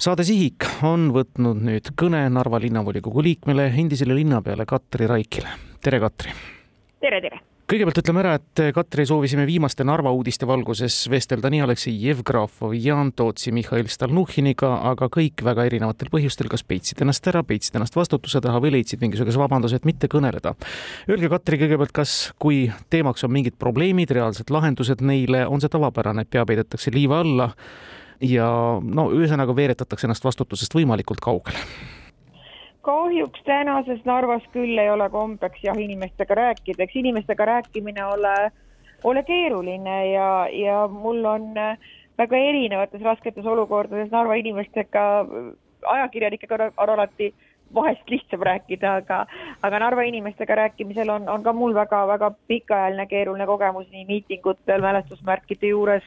saade Sihik on võtnud nüüd kõne Narva linnavolikogu liikmele, endisele linnapeale Katri Raikile. tere, Katri! tere, tere! kõigepealt ütleme ära, et Katri soovisime viimaste Narva uudiste valguses vestelda nii Aleksei Jevgrafovi, Jan Tootsi, Mihhail Stalnuhhiniga, aga kõik väga erinevatel põhjustel kas peitsid ennast ära, peitsid ennast vastutuse taha või leidsid mingisuguse vabanduse, et mitte kõneleda. Öelge, Katri, kõigepealt, kas, kui teemaks on mingid probleemid, reaalsed lahendused neile, on see tavapärane, et pea peidetakse liiva alla ja no ühesõnaga veeretatakse ennast vastutusest võimalikult kaugele. Kahjuks tänases Narvas küll ei ole kombeks jah inimestega rääkida, eks inimestega rääkimine ole, ole keeruline ja, ja mul on väga erinevates rasketes olukordades Narva inimestega, ajakirjanikega on alati vahest lihtsam rääkida, aga, aga Narva inimestega rääkimisel on, on ka mul väga-väga pikaajaline keeruline kogemus nii miitingutel, mälestusmärkide juures,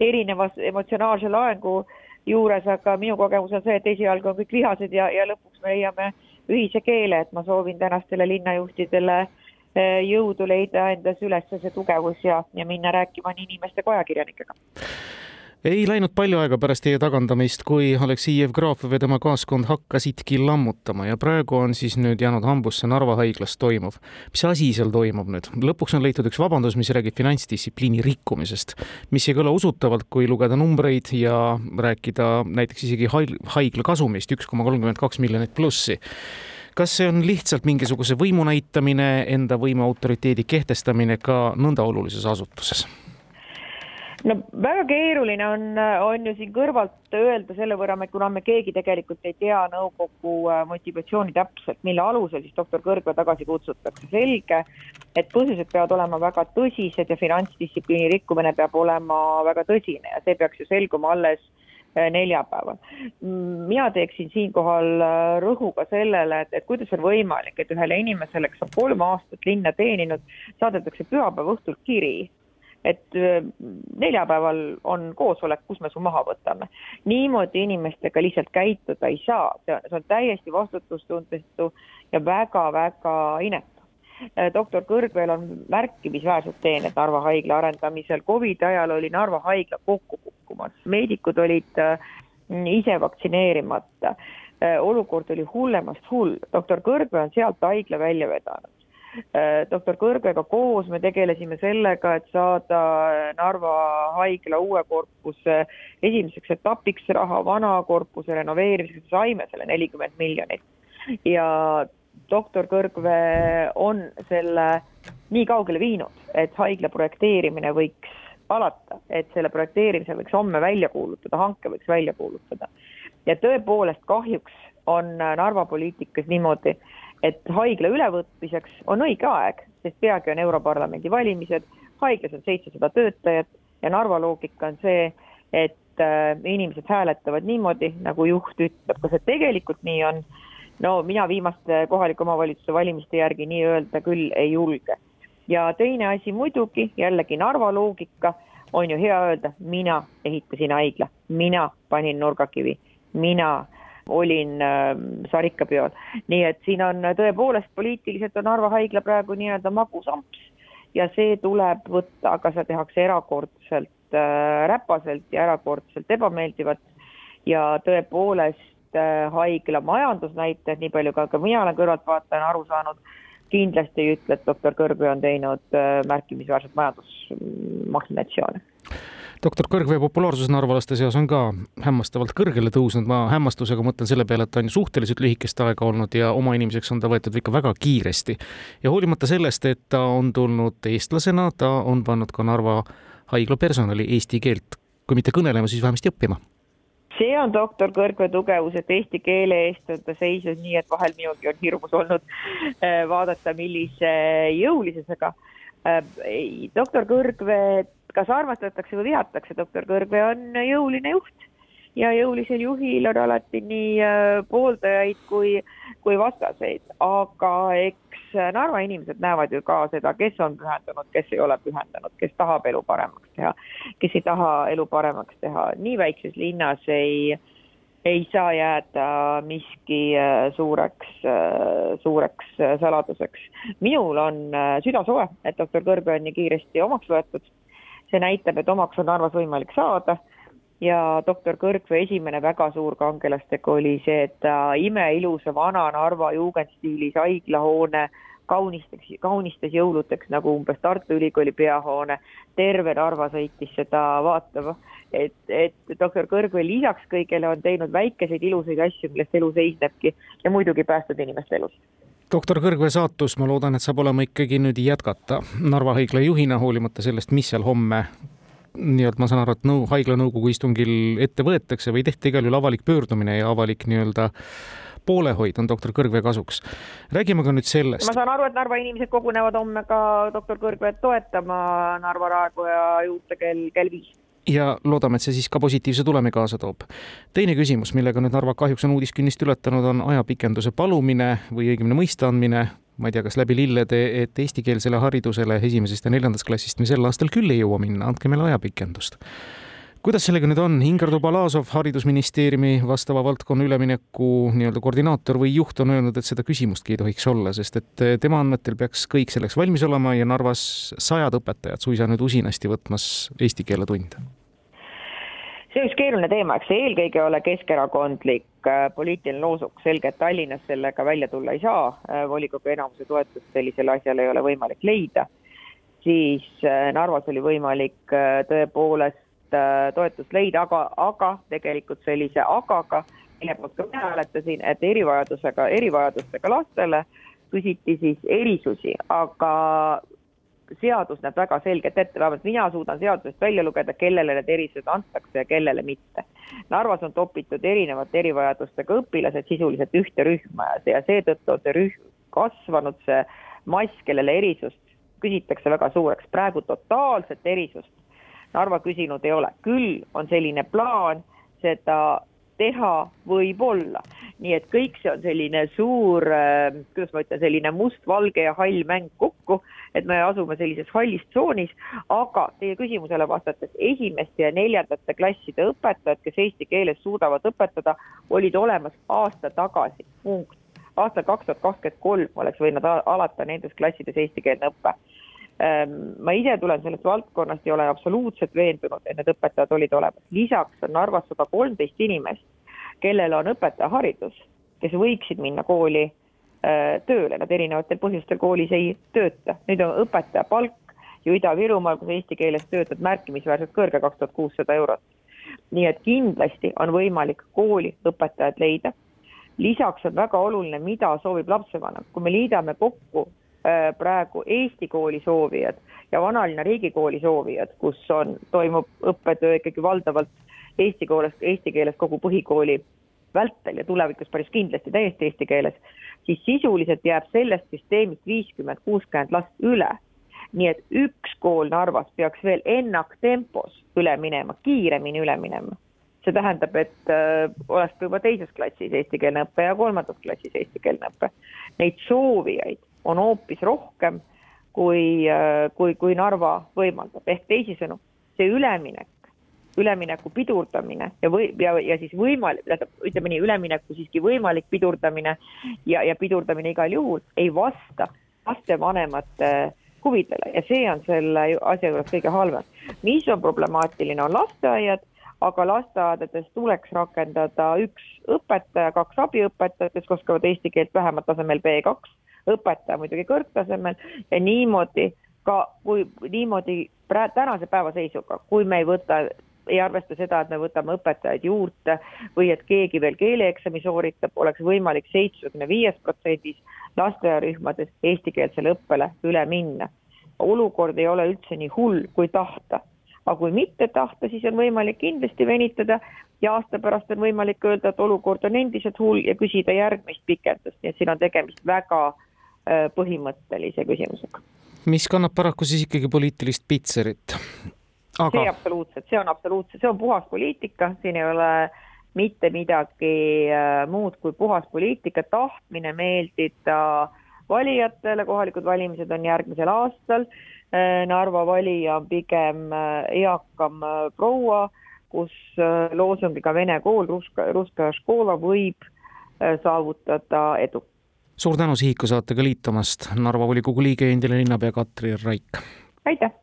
erinevas emotsionaalse laengu juures, aga minu kogemus on see, et esialgu on kõik vihased ja, ja lõpuks me leiame ühise keele, et ma soovin tänastele linnajuhtidele eh, jõudu leida endas üles see tugevus ja, ja minna rääkima nii inimeste kui ajakirjanikega ei läinud palju aega pärast teie tagandamist, kui Aleksei Jevgrafov ja tema kaaskond hakkasidki lammutama ja praegu on siis nüüd jäänud hambusse Narva haiglas toimuv. mis asi seal toimub nüüd? lõpuks on leitud üks vabandus, mis räägib finantsdistsipliini rikkumisest, mis ei kõla usutavalt, kui lugeda numbreid ja rääkida näiteks isegi haigla kasumist, üks koma kolmkümmend kaks miljonit plussi kas see on lihtsalt mingisuguse võimu näitamine, enda võimu autoriteedi kehtestamine ka nõnda olulises asutuses? No väga keeruline on, on ju siin kõrvalt öelda selle võrra, kuna me keegi tegelikult ei tea nõukogu äh, motivatsiooni täpselt, mille alusel siis doktor Kõrgla tagasi kutsutakse. selge, et põhjused peavad olema väga tõsised ja finantsdistsipliini rikkumine peab olema väga tõsine ja see peaks ju selguma alles äh, neljapäeval. mina teeksin siinkohal äh, rõhu ka sellele, et, et kuidas on võimalik, et ühele inimesele, kes on kolm aastat linna teeninud, saadetakse pühapäeva õhtul kiri et neljapäeval on koosolek, kus me su maha võtame. niimoodi inimestega lihtsalt käituda ei saa, see on, täiesti vastutustundetu ja väga-väga inetu. doktor Kõrgveel on märkimisväärset teenet Narva haigla arendamisel, Covidi ajal oli Narva haigla kokku kukkumas, meedikud olid ise vaktsineerimata, olukord oli hullemast hull, doktor Kõrgvee on sealt haigla välja vedanud doktor Kõrgega koos me tegelesime sellega, et saada Narva haigla uue korpuse esimeseks etapiks raha, vana korpuse renoveerimiseks saime selle nelikümmend miljonit. ja doktor Kõrgvee on selle nii kaugele viinud, et haigla projekteerimine võiks alata, et selle projekteerimise võiks homme välja kuulutada, hanke võiks välja kuulutada. ja tõepoolest kahjuks on Narva poliitikas niimoodi, et haigla ülevõtmiseks on õige aeg, sest peagi on Europarlamendi valimised, haiglas on seitsesada töötajat ja Narva loogika on see, et äh, inimesed hääletavad niimoodi, nagu juht ütleb, kas see tegelikult nii on? no mina viimaste kohaliku omavalitsuse valimiste järgi nii öelda küll ei julge. ja teine asi muidugi, jällegi Narva loogika, on ju hea öelda, mina ehitasin haigla, mina panin nurgakivi, mina olin äh, sarikapeol. nii et siin on tõepoolest poliitiliselt on Narva haigla praegu nii-öelda magusamps ja see tuleb võtta, aga seda tehakse erakordselt äh, räpaselt ja erakordselt ebameeldivalt ja tõepoolest äh, haigla majandusnäitajad, nii palju ka, ka mina olen kõrvaltvaatajana aru saanud, kindlasti ei ütle, et doktor Kõrbe on teinud äh, märkimisväärset majandusmahhinatsioone doktor Kõrgvee populaarsus narvalaste seas on ka hämmastavalt kõrgele tõusnud, ma hämmastusega mõtlen selle peale, et ta on ju suhteliselt lühikest aega olnud ja oma inimeseks on ta võetud ikka väga kiiresti. ja hoolimata sellest, et ta on tulnud eestlasena, ta on pannud ka Narva haigla personali eesti keelt, kui mitte kõnelema, siis vähemasti õppima. See on doktor Kõrgvee tugevus, et eesti keele eest on ta seisnud nii, et vahel minugi on hirmus olnud äh, vaadata, millise jõulisusega. Äh, doktor Kõrgvee kas armastatakse või vihatakse, doktor Kõrve on jõuline juht. Ja jõulisel juhil on alati nii äh, pooldajaid kui, kui vastaseid, aga eks Narva inimesed näevad ju ka seda, kes on pühendunud, kes ei ole pühendunud, kes tahab elu paremaks teha, kes ei taha elu paremaks teha, nii väikses linnas ei ei saa jääda miski äh, suureks, äh, suureks saladuseks. minul on süda soe, et doktor Kõrbe on nii kiiresti omaks võetud see näitab, et omaks on Narvas võimalik saada. Ja doktor Kõrgvee esimene väga suur kangelastegu oli see, et ta imeilusa vana Narva jugendstiilis haiglahoone kaunisteks, kaunistas jõuluteks nagu umbes Tartu Ülikooli peahoone, terve Narva sõitis seda vaatama, et, et doktor Kõrgvee lisaks kõigele on teinud väikeseid ilusaid asju, millest elu seisnebki ja muidugi päästnud inimeste elusid doktor Kõrgvee saatus, ma loodan, et saab olema ikkagi nüüd jätkata Narva haigla juhina, hoolimata sellest, mis seal homme nii-öelda ma saan aru, et nõu, haigla nõukogu istungil ette võetakse või tehti igal juhul avalik pöördumine ja avalik nii-öelda poolehoid on doktor Kõrgvee kasuks. räägime ka nüüd sellest. ma saan aru, et Narva inimesed kogunevad homme ka doktor Kõrgveed toetama Narva raekoja juurde kell, kell viis ja loodame, et see siis ka positiivse tulemi kaasa toob. teine küsimus, millega nüüd Narva kahjuks on uudiskünnist ületanud, on ajapikenduse palumine või õigemini mõista andmine ma ei tea, kas läbi lillede, et eestikeelsele haridusele esimesest ja neljandast klassist me sel aastal küll ei jõua minna, andke meile ajapikendust. kuidas sellega nüüd on, Ingar Dubalazov, Haridusministeeriumi vastava valdkonna ülemineku nii-öelda koordinaator või juht on öelnud, et seda küsimustki ei tohiks olla, sest et tema andmetel peaks kõik selleks valmis olema ja Narvas sajad õpetajad suisa nüüd usinasti võtmas eesti keele tunde see on üks keeruline teema, eks see eelkõige ole keskerakondlik äh, poliitiline loosung, selge, et Tallinnas sellega välja tulla ei saa, äh, volikogu enamuse toetust sellisele asjale ei ole võimalik leida, siis äh, Narvas oli võimalik tõepoolest toetust leida, aga, aga tegelikult sellise agaga, mille poolt ka mina hääletasin, et erivajadusega, erivajadustega lastele küsiti siis erisusi, aga seadus näeb väga selgelt ette, vähemalt mina suudan seadusest välja lugeda, kellele need erisused antakse ja kellele mitte. Narvas on topitud erinevate erivajadustega õpilased sisuliselt ühte rühma ja seetõttu on see rühm kasvanud, see mass, kellele erisust küsitakse väga suureks, praegu totaalset erisust Narva küsinud ei ole, küll on selline plaan seda teha võib-olla. nii et kõik see on selline suur, äh, kuidas ma ütlen, selline must-valge ja hall mäng kokku, et me asume sellises hallis tsoonis, aga teie küsimusele vastates, esimeste ja neljandate klasside õpetajad, kes eesti keeles suudavad õpetada, olid olemas aasta tagasi, punkt. aastal kaks tuhat kakskümmend kolm oleks võinud alata nendes klassides eestikeelne õpe ma ise tulen sellest valdkonnast ja olen absoluutselt veendunud, et need õpetajad olid olemas. lisaks on Narvas sada kolmteist inimest, kellel on õpetajaharidus, kes võiksid minna kooli äh, tööle, nad erinevatel põhjustel koolis ei tööta. nüüd on õpetaja palk ju Ida-Virumaal, kus eesti keeles töötad, märkimisväärselt kõrge, kaks tuhat kuussada eurot. nii et kindlasti on võimalik kooli õpetajad leida. lisaks on väga oluline, mida soovib lapsevanem, kui me liidame kokku praegu Eesti kooli soovijad ja vanalinna riigikooli soovijad, kus on, toimub õppetöö ikkagi valdavalt eesti kooles, eesti keeles kogu põhikooli vältel ja tulevikus päris kindlasti täiesti eesti keeles, siis sisuliselt jääb sellest süsteemist viiskümmend, kuuskümmend last üle. nii et üks kool Narvas peaks veel ennaktempos üle minema, kiiremini üle minema. see tähendab, et äh, oleks juba teises klassis eestikeelne õpe ja kolmandas klassis eestikeelne õpe. Neid soovijaid on hoopis rohkem, kui, äh, kui, kui Narva võimaldab, ehk teisisõnu, see üleminek, ülemineku pidurdamine ja või, ja, ja siis võimalik, tähendab, ütleme nii, ülemineku siiski võimalik pidurdamine ja, ja pidurdamine igal juhul ei vasta lastevanemate huvidele. Ja see on selle asja juures kõige halvem. mis on problemaatiline, on lasteaiad, aga lasteaedades tuleks rakendada üks õpetaja, kaks abiõpetajat, kes oskavad eesti keelt vähemalt tasemel B2 õpetaja muidugi kõrgtasemel ja niimoodi ka, kui niimoodi pra-, tänase päeva seisuga, kui me ei võta ei arvesta seda, et me võtame õpetajaid juurde või et keegi veel keeleeksami sooritab, oleks võimalik seitsmekümne viies protsendis lasteaiarühmades eestikeelsele õppele üle minna. olukord ei ole üldse nii hull, kui tahta. aga kui mitte tahta, siis on võimalik kindlasti venitada ja aasta pärast on võimalik öelda, et olukord on endiselt hull ja küsida järgmist pikendust, nii et siin on tegemist väga põhimõttelise küsimusega. mis kannab paraku siis ikkagi poliitilist pitserit Aga...? see absoluutselt, see on absoluutselt, see on puhas poliitika, siin ei ole mitte midagi äh, muud kui puhas poliitika, tahtmine meeldida valijatele, kohalikud valimised on järgmisel aastal. Äh, Narva valija on pigem eakam proua, kus loosungiga Vene kool, Ruska, Ruska škola võib saavutada edu suur tänu Sihiku saatega liitumast, Narva volikogu liige, endine linnapea Katri Raik. aitäh!